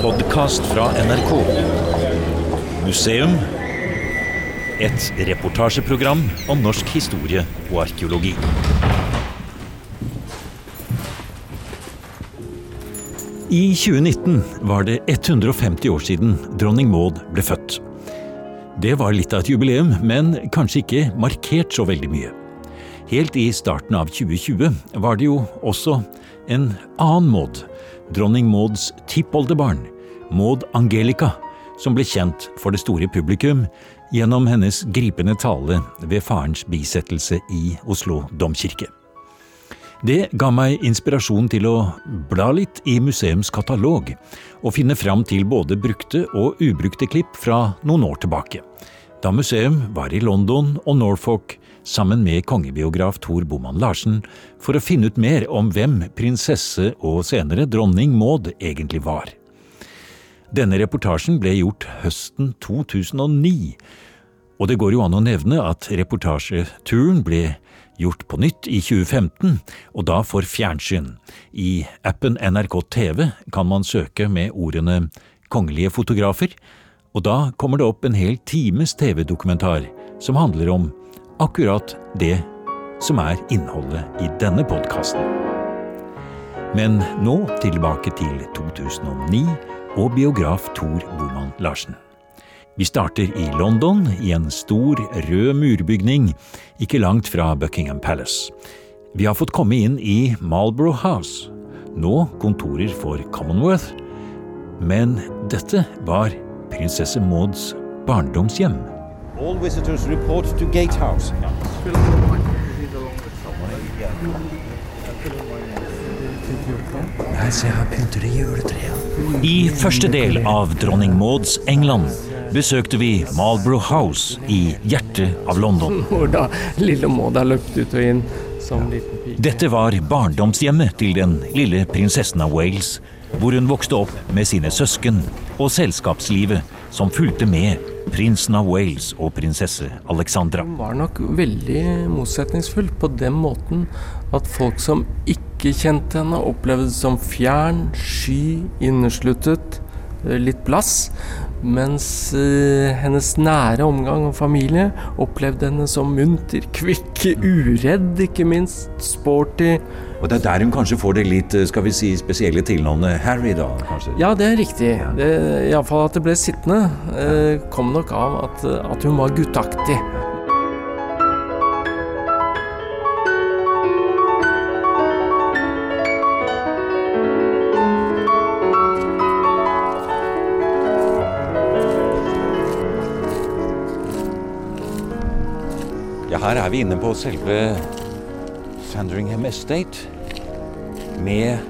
podkast fra NRK. Museum. Et reportasjeprogram om norsk historie og arkeologi. I 2019 var det 150 år siden dronning Maud ble født. Det var litt av et jubileum, men kanskje ikke markert så veldig mye. Helt i starten av 2020 var det jo også en annen Maud, dronning Mauds tippoldebarn, Maud Angelica, som ble kjent for det store publikum gjennom hennes gripende tale ved farens bisettelse i Oslo domkirke. Det ga meg inspirasjon til å bla litt i museums katalog, og finne fram til både brukte og ubrukte klipp fra noen år tilbake, da museum var i London og Norfolk sammen med kongebiograf Tor Boman Larsen for å finne ut mer om hvem prinsesse og senere dronning Maud egentlig var. Denne reportasjen ble gjort høsten 2009, og det går jo an å nevne at reportasjeturen ble gjort på nytt i 2015, og da for fjernsyn. I appen NRK TV kan man søke med ordene kongelige fotografer, og da kommer det opp en hel times TV-dokumentar som handler om akkurat det som er innholdet i denne podkasten. Men nå tilbake til 2009 og biograf Tor Boman Larsen. Vi starter i London, i en stor, rød murbygning ikke langt fra Buckingham Palace. Vi har fått komme inn i Marlborough House, nå kontorer for Commonwealth, men dette var prinsesse Mauds barndomshjem. All visitors report to Gatehouse. Her, ser jeg pynter i juletreet. I første del av Dronning Mauds England besøkte vi Marlborough House i hjertet av London. Hvor da lille Maud har løpt ut og inn som liten pike. Dette var barndomshjemmet til den lille prinsessen av Wales, hvor hun vokste opp med sine søsken, og selskapslivet som fulgte med prinsen av Wales og prinsesse Alexandra. Hun var nok veldig motsetningsfull på den måten at folk som ikke kjente henne, opplevde det som fjern, sky, innesluttet, eh, litt blass. Mens eh, hennes nære omgang og familie opplevde henne som munter, kvikk, uredd, ikke minst, sporty. Og det er der hun kanskje får det litt skal vi si, spesielle tilnavnet Harry, da? kanskje? Ja, det er riktig. Det, Iallfall at det ble sittende, eh, kom nok av at, at hun var gutteaktig. Her er vi inne på selve Sandringham Estate. Med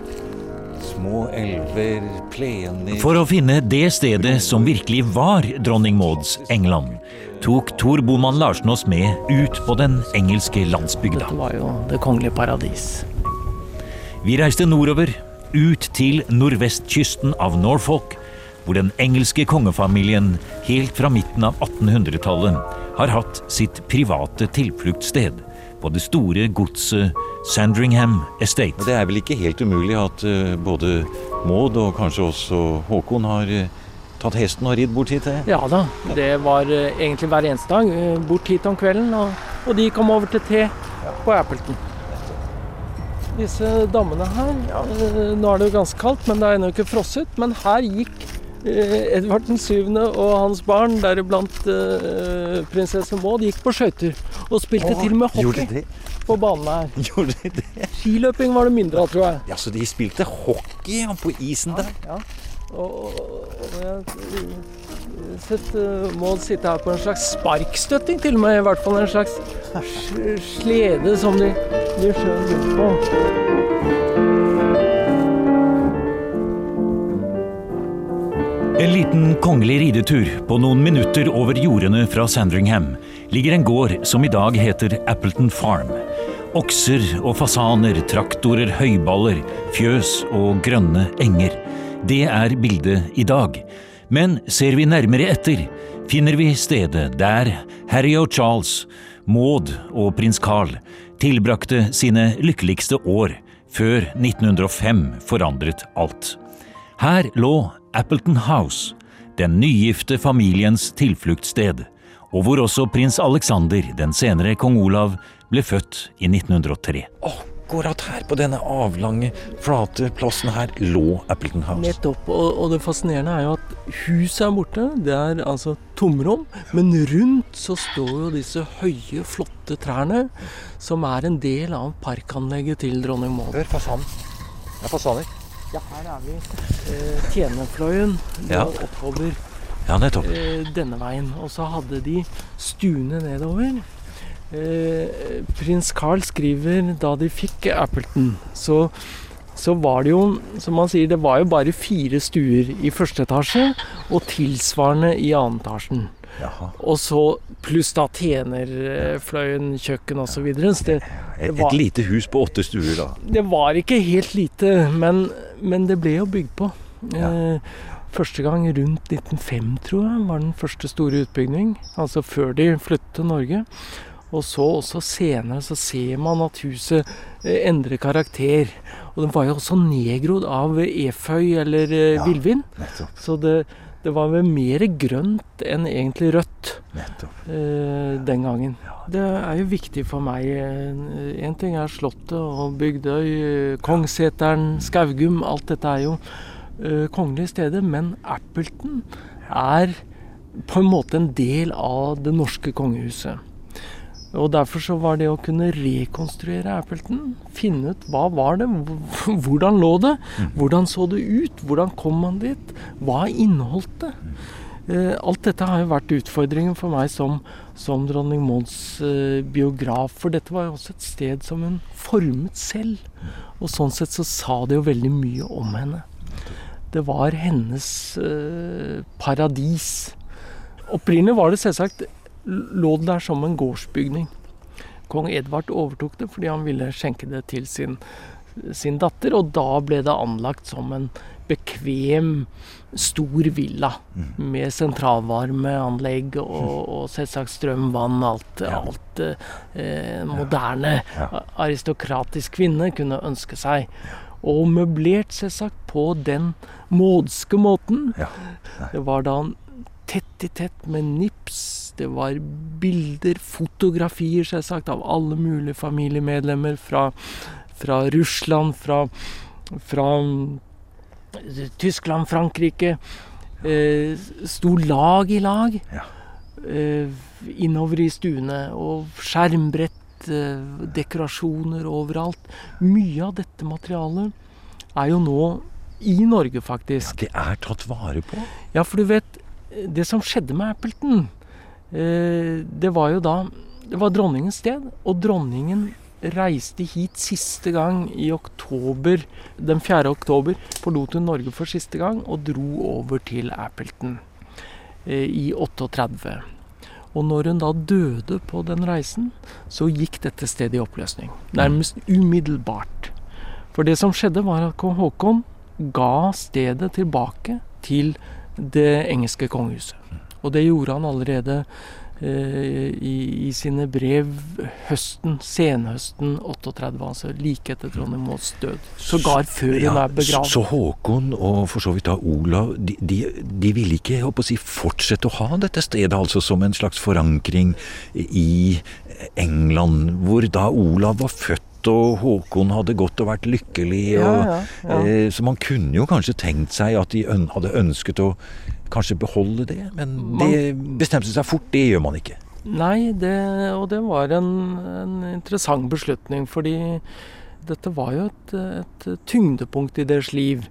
små elver, plener For å finne det stedet som virkelig var dronning Mauds England, tok Tor Boman Larsen oss med ut på den engelske landsbygda. Dette var jo det kongelige paradis. Vi reiste nordover, ut til nordvestkysten av Norfolk, hvor den engelske kongefamilien helt fra midten av 1800-tallet har hatt sitt private tilfluktssted på det store godset Sandringham Estate. Det er vel ikke helt umulig at eh, både Maud og kanskje også Håkon har eh, tatt hesten og ridd bort hit? eh? Ja da, det var egentlig hver eneste dag. Bort hit om kvelden, og, og de kom over til te på Appleton. Disse dammene her ja. Nå er det jo ganske kaldt, men det er ennå ikke frosset. Men her gikk Edvard den syvende og hans barn, deriblant eh, prinsesse Maud, gikk på skøyter. Og spilte til og med hockey på banen her. Gjorde de det? Skiløping var det mindre av, tror jeg. Ja, så de spilte hockey ja, på isen der? Ja. Og, og, og jeg har sett uh, Maud sitte her på en slags sparkstøtting, til og med. I hvert fall en slags slede som de, de skjøv rundt på. En liten kongelig ridetur på noen minutter over jordene fra Sandringham ligger en gård som i dag heter Appleton Farm. Okser og fasaner, traktorer, høyballer, fjøs og grønne enger. Det er bildet i dag. Men ser vi nærmere etter, finner vi stedet der Harry og Charles, Maud og prins Carl tilbrakte sine lykkeligste år før 1905 forandret alt. Her lå Appleton House, den nygifte familiens tilfluktssted, og hvor også prins Alexander, den senere kong Olav, ble født i 1903. Akkurat her, på denne avlange, flate plassen her, lå Appleton House. Nettopp. Og, og det fascinerende er jo at huset er borte. Det er altså tomrom. Men rundt så står jo disse høye, flotte trærne, som er en del av parkanlegget til dronning Maud. Hør fasanen. Det er fasaner. Ja, her er vi. Eh, Tjenerfløyen lå Ja. oppover Ja, eh, denne veien. Og så hadde de stuene nedover. Eh, prins Carl skriver da de fikk Appleton, så, så var det jo, som han sier, det var jo bare fire stuer i første etasje, og tilsvarende i annen etasjen. Jaha. Og så pluss da tjenerfløyen, kjøkken osv. Et, var- et lite hus på åtte stuer, da. det var ikke helt lite, men, men det ble jo bygd på. Ja. Eh, første gang rundt 1905, tror jeg, var den første store utbygging. Altså før de flyttet til Norge. Og så også senere så ser man at huset eh, endrer karakter. Og den var jo også nedgrodd av eføy eller eh, Ja. villvin. Så det, det var vel mer grønt enn egentlig rødt nettopp. eh, den gangen. Det er jo viktig for meg. Én ting er Slottet og Bygdøy, eh, Kongsseteren, Skaugum. Alt dette er jo eh, kongelige steder. Men Appleton er på en måte en del av det norske kongehuset. Og Derfor så var det å kunne rekonstruere Appleton, finne ut hva var det, hvordan lå det, hvordan så det ut, hvordan kom man dit, hva inneholdt det? Eh, alt dette har jo vært utfordringen for meg som, som dronning Mauds eh, biograf, for dette var jo også et sted som hun formet selv. Og sånn sett så sa det jo veldig mye om henne. Det var hennes eh, paradis. Opprinnelig var det selvsagt lå det der som en gårdsbygning. Kong Edvard overtok det fordi han ville skjenke det til sin, sin datter, og da ble det anlagt som en bekvem, stor villa med sentralvarmeanlegg og, og selvsagt strøm, vann, alt, alt eh, moderne aristokratisk kvinne kunne ønske seg. Og møblert selvsagt på den mådske måten. Ja. Det var da tett i tett med nips. Det var bilder, fotografier selvsagt, av alle mulige familiemedlemmer fra, fra Russland, fra, fra mm, Tyskland, Frankrike. Eh, sto lag i lag Ja. eh, innover i stuene. Og skjermbrett, eh, dekorasjoner overalt. Mye av dette materialet er jo nå i Norge, faktisk. Ja, Det er tatt vare på. Ja, for du vet, det som skjedde med Appleton, eh, det var jo da Det var dronningens sted, og dronningen reiste hit siste gang i oktober. Den 4. oktober forlot hun Norge for siste gang og dro over til Appleton eh, i 38. Og når hun da døde på den reisen, så gikk dette stedet i oppløsning. Nærmest umiddelbart. For det som skjedde, var at kong Haakon ga stedet tilbake til det engelske kongehuset. Og det gjorde han allerede eh, i, i sine brev høsten, senhøsten 38, altså like etter Trondheim Mauds død. Sågar før hun er begravd. så Håkon og for så vidt da Olav, de, de, de ville ikke å si, fortsette å ha dette stedet altså som en slags forankring i England, hvor da Olav var født og Håkon hadde gått og vært lykkelig. Og, Ja, ja, ja. Eh, så man kunne jo kanskje tenkt seg at de øn hadde ønsket å kanskje beholde det, men det bestemte seg fort, det gjør man ikke. Nei, det, og det var en, en interessant beslutning, fordi dette var jo et, et tyngdepunkt i deres liv.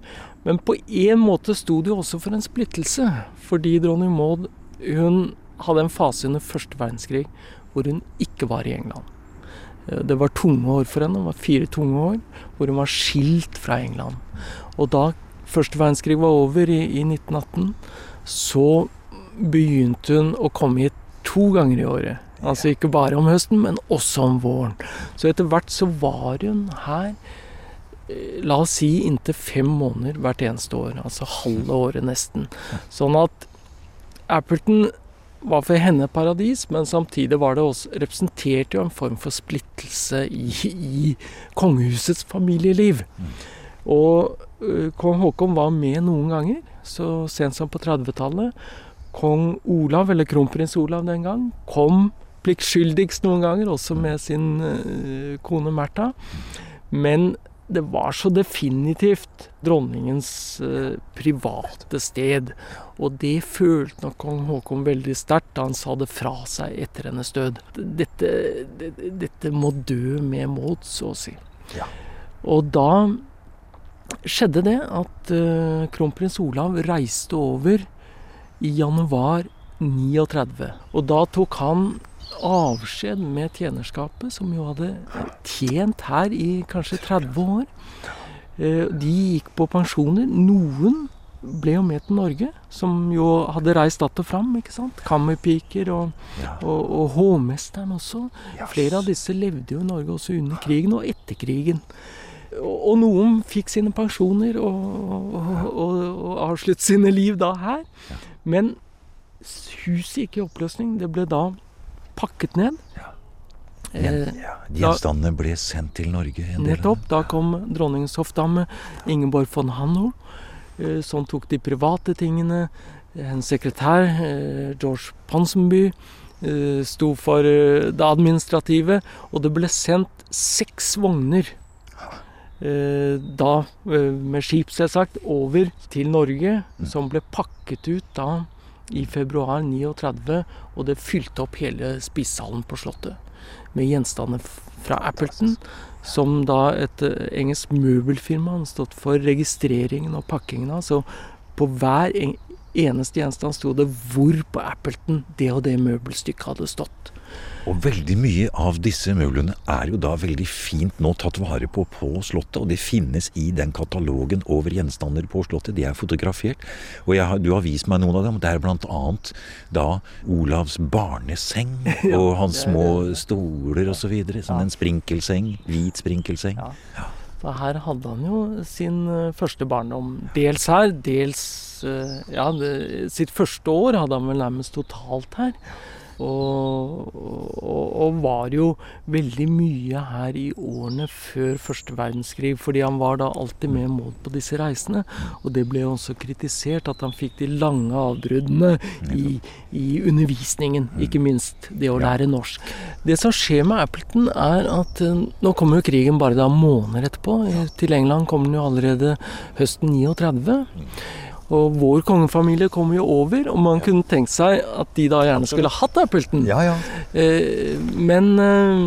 Men på en måte sto det jo også for en splittelse, fordi dronning Maud hun hadde en fase under første verdenskrig hvor hun ikke var i England. Eh, Det var tunge år for henne, det var fire tunge år, hvor hun var skilt fra England. Og da første verdenskrig var over i, i 1918, så begynte hun å komme hit to ganger i året. Altså ikke bare om høsten, men også om våren. Så etter hvert så var hun her eh, La oss si inntil fem måneder hvert eneste år. Altså halve året nesten. Sånn at Appleton var for henne paradis, men samtidig var det også, representerte jo en form for splittelse i, i kongehusets familieliv. Og eh, kong Haakon var med noen ganger, så sent som på 30-tallet. Kong Olav, eller kronprins Olav den gang, kom pliktskyldigst noen ganger, også med sin uh, kone Märtha. Men det var så definitivt dronningens uh, private sted. Og det følte nok kong Haakon veldig sterkt da han sa det fra seg etter hennes død. Dette, det, dette må dø med mot, så å si. Ja. Og da skjedde det at eh, kronprins Olav reiste over i januar 39. Og da tok han avskjed med tjenerskapet, som jo hadde tjent her i kanskje 30 år. Eh, De gikk på pensjoner. Noen ble jo med til Norge, som jo hadde reist att og fram. ikke sant? Kammerpiker og, Ja. og, og hovmesteren også. Yes. Flere av disse levde jo i Norge også under krigen og etter krigen. Og, noen fikk sine pensjoner og, og, og, og avsluttet sine liv da her. Men huset gikk i oppløsning. Det ble da pakket ned. Ja. Eh, Ja, Gjenstandene ble sendt til Norge. en Nettopp. Da kom dronningens hoffdame Ingeborg von Hanno, Sånn som tok de private tingene. Hennes sekretær, eh, George Ponsonby, eh, sto for eh, det administrative. Og det ble sendt seks vogner. Eh, Da, eh, med skip selvsagt, over til Norge, som ble pakket ut da i februar 39, og det fylte opp hele spisesalen på Slottet med gjenstander fra Appleton, som da et eh, engelsk møbelfirma hadde stått for registreringen og pakkingen av. Så på hver eneste gjenstand sto det hvor på Appleton det og det møbelstykket hadde stått. Og veldig mye av disse møblene er jo da veldig fint nå tatt vare på på Slottet, og det finnes i den katalogen over gjenstander på Slottet. De er fotografert. Og har, du har vist meg noen av dem. Det er annet da Olavs barneseng og hans små stoler osv. Som en sprinkelseng. Hvit sprinkelseng. Så her hadde han jo sin eh, første barndom. Dels her, dels eh, Ja, sitt første år hadde han vel nærmest totalt her. Og, og, og var jo veldig mye her i årene før første verdenskrig, fordi han var da alltid med Maud på disse reisene. Og det ble jo også kritisert at han fikk de lange avbruddene i, i undervisningen, ikke minst det å lære norsk. Det som skjer med Appleton, er at eh, nå kommer jo krigen bare da måneder etterpå. Til England kommer den jo allerede høsten 39. Og vår kongefamilie kom jo over, og man kunne tenkt seg at de da gjerne skulle hatt Appleton. Ja, ja. Eh, men eh,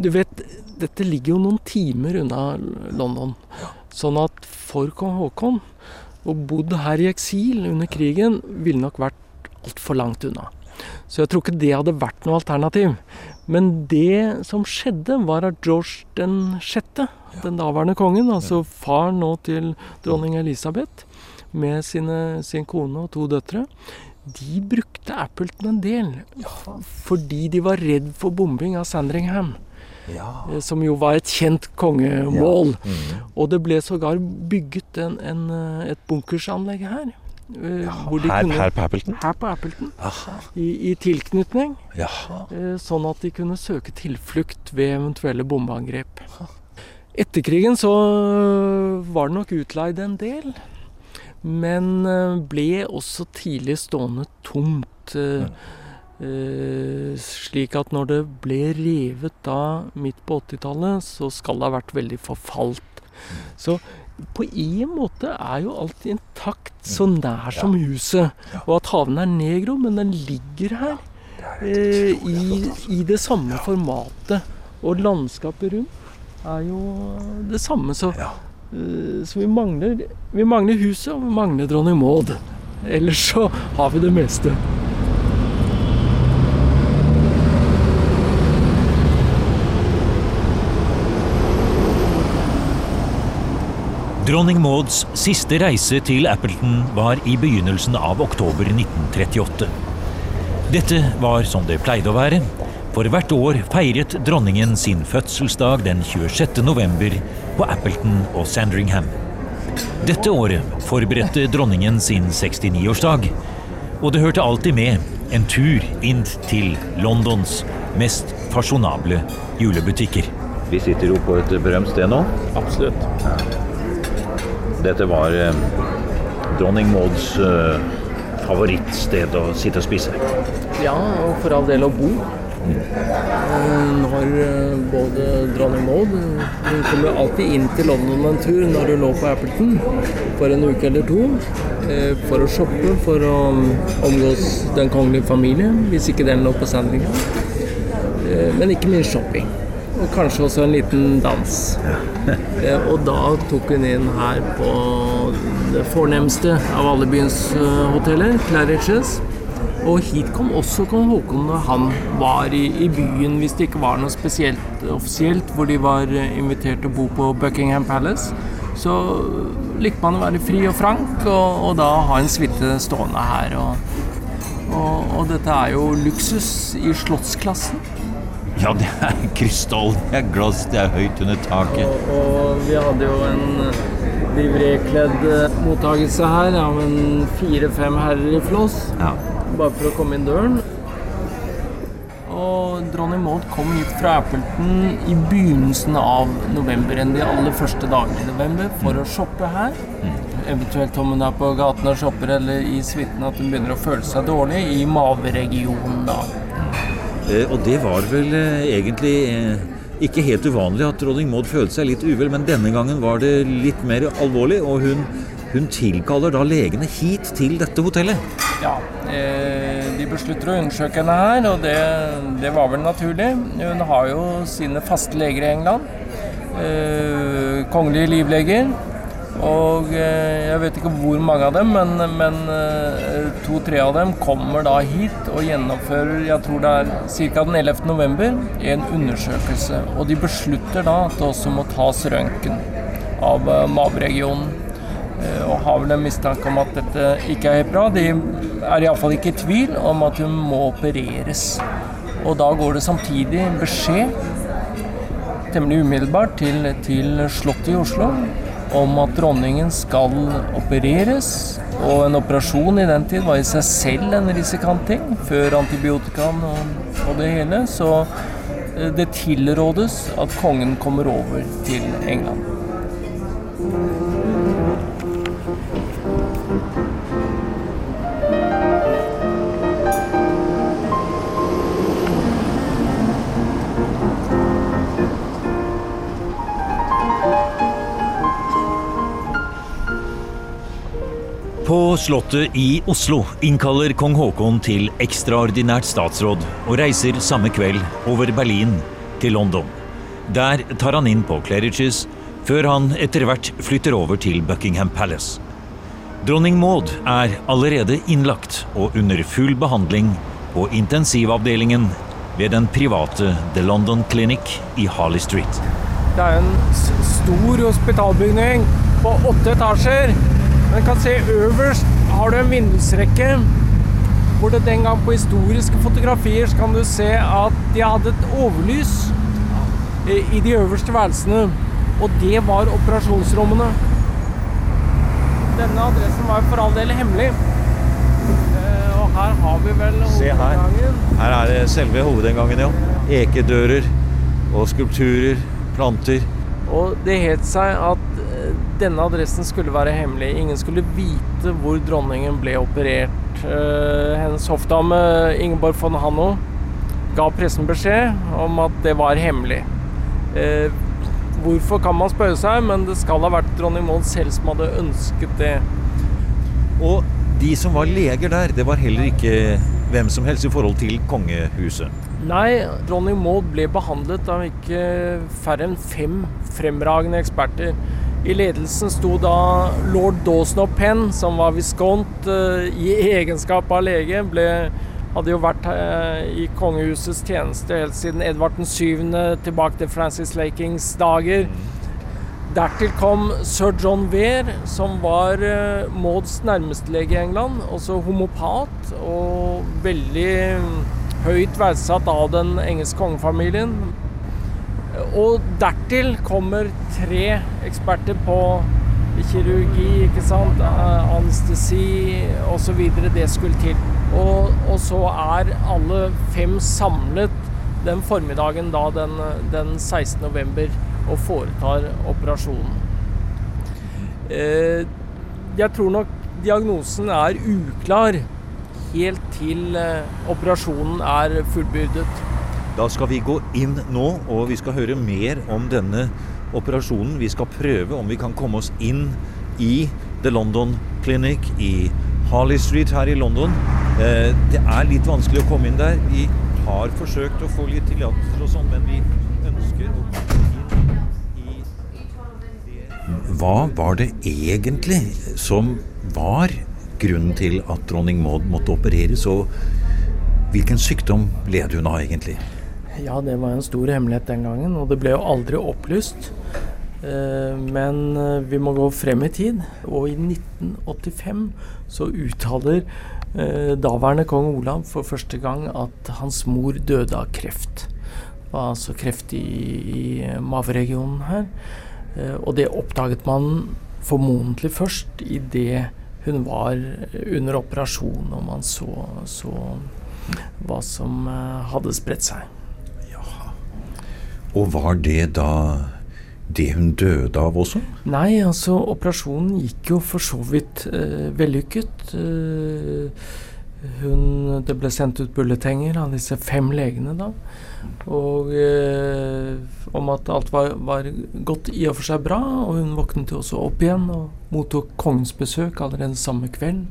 du vet, dette ligger jo noen timer unna London. Sånn at for kong Haakon å bodd her i eksil under krigen ville nok vært altfor langt unna. Så jeg tror ikke det hadde vært noe alternativ. Men det som skjedde, var at George den sjette, den daværende kongen, altså far nå til dronning Elisabeth, med sine, sin kone og to døtre, de brukte Appleton en del. Fordi de var redd for bombing av Sandringham, ja. eh, som jo var et kjent kongemål. Mm. Og det ble sågar bygget en, en, eh, et bunkersanlegg her. Ja, hvor de Her, kunne- her på Appleton? her på Appleton. I, i tilknytning. Jaha. eh, Sånn at de kunne søke tilflukt ved eventuelle bombeangrep. Etter krigen så var det nok utleid en del. Men eh, ble også tidlig stående tomt. eh, eh, slik at når det ble revet da midt på 80-tallet, så skal det ha vært veldig forfalt. Så på en måte er jo alt intakt så nær som huset. Og at haven er negro, men den ligger her i, i det samme formatet. Og landskapet rundt er jo det samme. Så, så vi, mangler, vi mangler huset, og vi mangler dronning Maud. Ellers så har vi det meste. Dronning Mauds siste reise til Appleton var i begynnelsen av oktober 1938. Dette var som det pleide å være, for hvert år feiret dronningen sin fødselsdag den 26. november på Appleton og Sandringham. Dette året forberedte dronningen sin 69-årsdag, og det hørte alltid med en tur inn til Londons mest fasjonable julebutikker. Vi sitter jo på et berømt sted nå. Absolutt. Dette var eh, dronning Mauds eh, favorittsted å sitte og spise. Ja, og for all del å bo. Eh, Når eh, både dronning Maud Hun kom jo alltid inn til London en tur når hun lå på Appleton for en uke eller to. eh, For å shoppe, for å omgås den kongelige familie, hvis ikke den lå på Sandringham. Men ikke minst shopping. Og kanskje også en liten dans. Og da tok hun inn her på det fornemste av alle byens hoteller, Claridges. Og hit kom også kong Haakon når han var i, i byen, hvis det ikke var noe spesielt offisielt, hvor de var eh, invitert til å bo på Buckingham Palace. Så likte man å være fri og frank, og, og da ha en suite stående her. Og, og, og dette er jo luksus i slottsklassen. Ja, det er krystall, det er glass, det er høyt under taket. Og, vi hadde jo en livrekledd mottagelse her av en fire-fem herrer i floss. Ja. Bare for å komme inn døren. Og dronning Maud kom hit fra Appleton i begynnelsen av november, enn de aller første dagene i november, for å shoppe her. Eventuelt om hun er på gaten og shopper eller i suiten at hun begynner å føle seg dårlig, i maveregionen da. Eh, Og det var vel eh, egentlig eh, ikke helt uvanlig at dronning Maud følte seg litt uvel, men denne gangen var det litt mer alvorlig, og hun, hun tilkaller da legene hit til dette hotellet. Ja, eh, de beslutter å undersøke henne her, og det, det var vel naturlig. Hun har jo sine faste leger i England. Eh, kongelige livleger. Og eh, jeg vet ikke hvor mange av dem, men, men to-tre av dem kommer da hit og gjennomfører, jeg tror det er ca. den 11. november, en undersøkelse. Og de beslutter da at det også må tas røntgen av maveregionen. Eh, og har vel en mistanke om at dette ikke er helt bra. De er iallfall ikke i tvil om at hun må opereres. Og da går det samtidig beskjed, temmelig umiddelbart, til, til Slottet i Oslo om at dronningen skal opereres. Og en operasjon i den tid var i seg selv en risikant ting, før antibiotikaen og, og det hele. Så eh, det tilrådes at kongen kommer over til England. Slottet i Oslo innkaller kong Haakon til ekstraordinært statsråd og reiser samme kveld over Berlin til London. Der tar han inn på Claridges, før han etter hvert flytter over til Buckingham Palace. Dronning Maud er allerede innlagt og under full behandling på intensivavdelingen ved den private The London Clinic i Harley Street. Det er en stor hospitalbygning på åtte etasjer. Den kan se øverst har du en vindusrekke hvor det den gang på historiske fotografier så kan du se at de hadde et overlys i i de øverste værelsene. Og det var operasjonsrommene. Denne adressen var for all del hemmelig. Eh, Og her har vi vel Se her. Her er det selve hovedinngangen, ja. Ekedører og skulpturer, planter. Og det het seg at eh, denne adressen skulle være hemmelig. Ingen skulle vite hvor dronningen ble operert. Eh, Hennes hoffdame Ingeborg von Hanno ga pressen beskjed om at det var hemmelig. Eh, Hvorfor kan man spørre seg, men det skal ha vært dronning Maud selv som hadde ønsket det. Og de som var leger der, det var heller ikke hvem som helst i forhold til kongehuset. Nei, dronning Maud ble behandlet av ikke færre enn fem fremragende eksperter. I ledelsen sto da lord Dawson of Penn, som var viskont eh, i egenskap av lege. Ble, hadde jo vært eh, i kongehusets tjeneste helt siden Edvard den 7. tilbake til Francis Lakings dager. Dertil kom sir John Weir, som var uh, Mauds nærmeste lege i England. Også homopat og veldig høyt verdsatt av den engelske kongefamilien. Og dertil kommer tre eksperter på kirurgi, ikke sant, eh, anestesi osv. Det skulle til. Og, og så er alle fem samlet den formiddagen da den, den 16. november og foretar operasjonen. Eh, jeg tror nok diagnosen er uklar helt til eh, operasjonen er fullbyrdet. Da skal vi gå inn nå, og vi skal høre mer om denne operasjonen. Vi skal prøve om vi kan komme oss inn i The London Clinic i Harley Street her i London. Eh, det er litt vanskelig å komme inn der. Vi har forsøkt å få litt tillatelser og sånn, men vi ønsker å komme inn i Hva var det egentlig som var grunnen til at dronning Maud måtte opereres, og hvilken sykdom led hun av egentlig? Ja, det var en stor hemmelighet den gangen, og det ble jo aldri opplyst. Eh, men eh, vi må gå frem i tid, og i 1985 så uttaler eh, daværende kong Olav for første gang at hans mor døde av kreft. Det var altså kreft i, i maveregionen her. Og det oppdaget man formodentlig først idet hun var under operasjon, og man så, så hva som hadde spredt seg. Og var det da det hun døde av også? Nei, altså operasjonen gikk jo for så vidt eh, vellykket. Eh, hun, det ble sendt ut bulletenger av disse fem legene da. Og eh, om at alt var, var, gått i og for seg bra. Og hun våknet jo også opp igjen og mottok kongens besøk allerede samme kveld.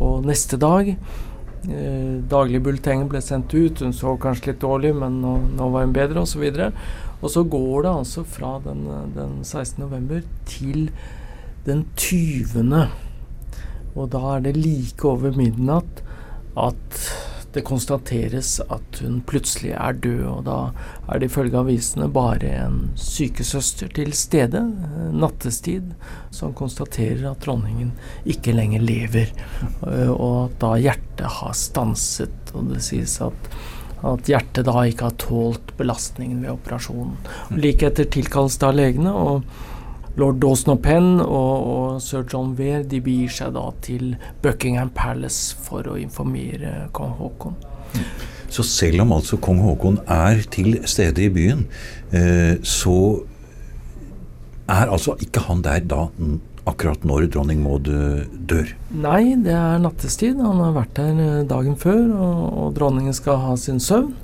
Og neste dag Eh, daglige bulletenger ble sendt ut. Hun så kanskje litt dårlig, men nå, nå var hun bedre, osv. Og, så går det altså fra den, den 16. november til den 20. Og da er det like over midnatt at det konstateres at hun plutselig er død, og da er det ifølge avisene bare en sykesøster til stede, nattestid, som konstaterer at dronningen ikke lenger lever, og at da hjertet har stanset. Og det sies at, at hjertet da ikke har tålt belastningen ved operasjonen. Like etter tilkalles da legene. og Lord Dawson og Penn og, og sir John Weir de begir seg da til Buckingham Palace for å informere kong Haakon. Så selv om altså kong Haakon er til stede i byen, eh, så er altså ikke han der da akkurat når dronning Maud eh, dør? Nei, det er nattestid. Han har vært der eh, dagen før, og, og dronningen skal ha sin søvn.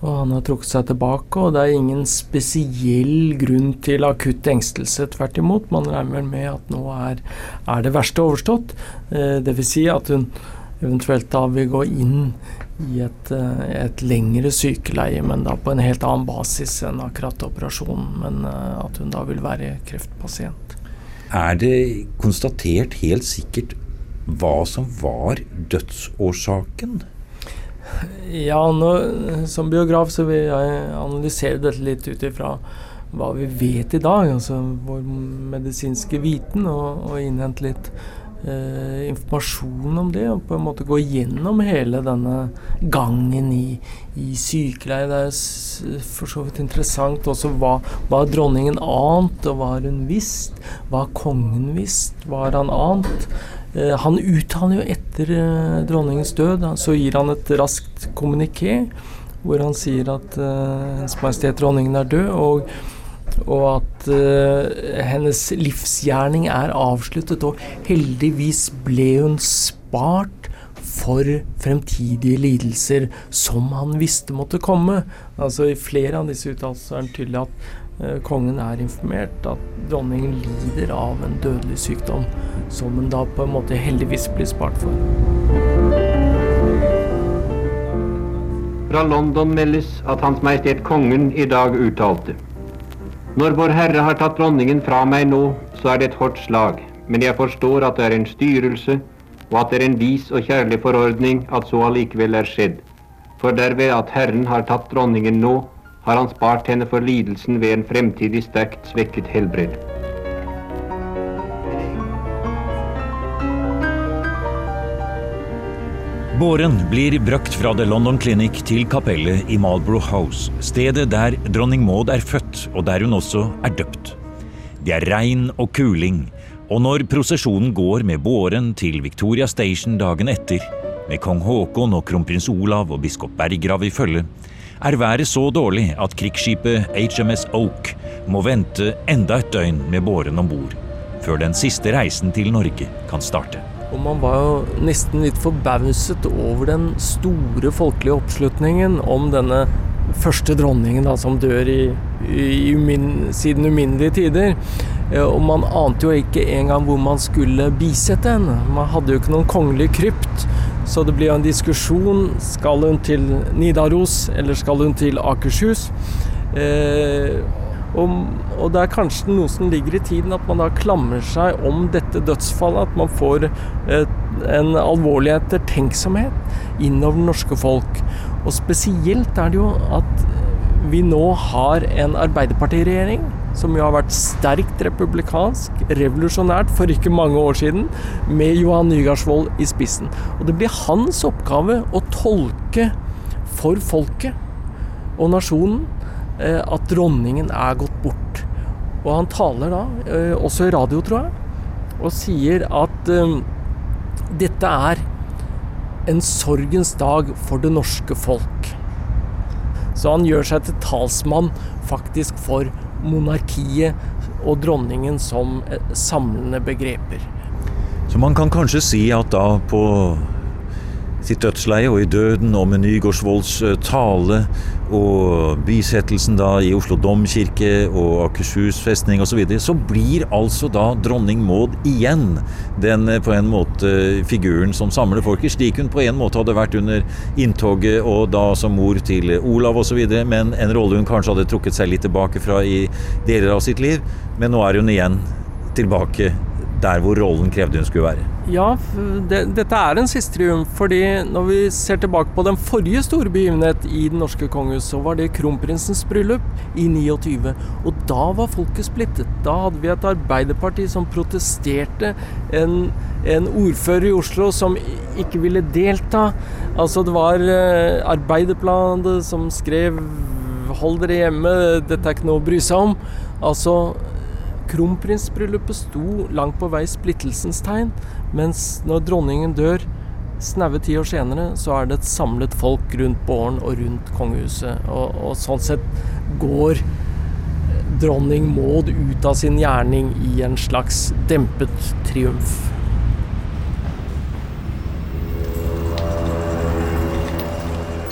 Og han har trukket seg tilbake, og det er ingen spesiell grunn til akutt engstelse. Tvert imot, man regner med at nå er, er det verste overstått. Eh, Dvs. Si at hun eventuelt da vil gå inn i et, eh, et, lengre sykeleie, men da på en helt annen basis enn akkurat operasjonen. Men eh, at hun da vil være kreftpasient. Er det konstatert helt sikkert hva som var dødsårsaken? Ja, nå, som biograf så vil jeg analysere dette litt ut ifra hva vi vet i dag, altså vår medisinske viten, og, og innhente litt eh, informasjon om det. Og på en måte gå gjennom hele denne gangen i, i sykeleie. Det er for så vidt interessant også hva, hva dronningen ant, og hva har hun visst? Hva har kongen visst? Hva har han ant? Eh, han uttaler jo etter eh, dronningens død, så gir han et raskt kommuniké hvor han sier at uh, Hennes Majestet Dronningen er død, og, og at uh, hennes livsgjerning er avsluttet. Og heldigvis ble hun spart for fremtidige lidelser som han visste måtte komme. Altså I flere av disse uttalelsene er det tydelig at Eh, kongen er informert at dronningen lider av en dødelig sykdom, som hun da på en måte heldigvis blir spart for. Fra London meldes at Hans Majestet Kongen i dag uttalte. Når Vår Herre har tatt dronningen fra meg nå, så er det et hardt slag, men jeg forstår at det er en styrelse, og at det er en vis og kjærlig forordning at så allikevel er skjedd. For derved at Herren har tatt dronningen nå, har han spart henne for lidelsen ved en fremtidig sterkt svekket helbred. Båren blir brakt fra The London Clinic til kapellet i Marlborough House, stedet der dronning Maud er født, og der hun også er døpt. Det er regn og kuling, og når prosesjonen går med båren til Victoria Station dagen etter, med kong Haakon og kronprins Olav og biskop Berggrav i følge, er været så dårlig at krigsskipet HMS Oak må vente enda et døgn med båren om bord. før den siste reisen til Norge kan starte. Og man var jo nesten litt forbauset over den store folkelige oppslutningen om denne første dronningen da, som dør i, i umin, siden uminnelige tider. Eh, og man ante jo ikke engang hvor man skulle bisette henne. Man hadde jo ikke noen kongelig krypt. Så det blir en diskusjon. Skal hun til Nidaros, eller skal hun til Akershus? Eh, og, og, det er kanskje noe som ligger i tiden, at man da klamrer seg om dette dødsfallet. At man får et, en alvorlig ettertenksomhet innover det norske folk. Og spesielt er det jo at vi nå har en arbeiderpartiregjering som jo har vært sterkt republikansk, revolusjonært for ikke mange år siden, med Johan Nygaardsvold i spissen. Og det blir hans oppgave å tolke for folket og nasjonen eh, at dronningen er gått bort. Og han taler da, eh, også i radio, tror jeg, og sier at eh, dette er en sorgens dag for det norske folk. Så han gjør seg til talsmann faktisk for monarkiet og dronningen som eh, samlende begreper. Så man kan kanskje si at da på sitt dødsleie og i døden, og med Nygaardsvolds eh, tale og bisettelsen da i Oslo domkirke og Akershus festning osv., så, videre, så blir altså da dronning Maud igjen den eh, på en måte figuren som samler folket, slik hun på en måte hadde vært under inntoget og da som mor til Olav osv., men en rolle hun kanskje hadde trukket seg litt tilbake fra i deler av sitt liv. Men nå er hun igjen tilbake der hvor rollen krevde hun skulle være. Ja, det, dette er en siste triumf. fordi når vi ser tilbake på den forrige store begivenhet i det norske kongehus, så var det kronprinsens bryllup i 29. Og da var folket splittet. Da hadde vi et arbeiderparti som protesterte. En, en ordfører i Oslo som ikke ville delta. Altså det var Arbeiderplanet som skrev 'hold dere hjemme, dette er ikke noe å bry seg om'. Altså Kronprinsbryllupet sto langt på vei splittelsens tegn, mens når dronningen dør snaue ti år senere, så er det et samlet folk rundt båren og rundt kongehuset. Og, og sånn sett går dronning Maud ut av sin gjerning i en slags dempet triumf.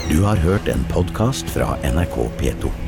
Du har hørt en podkast fra NRK P2.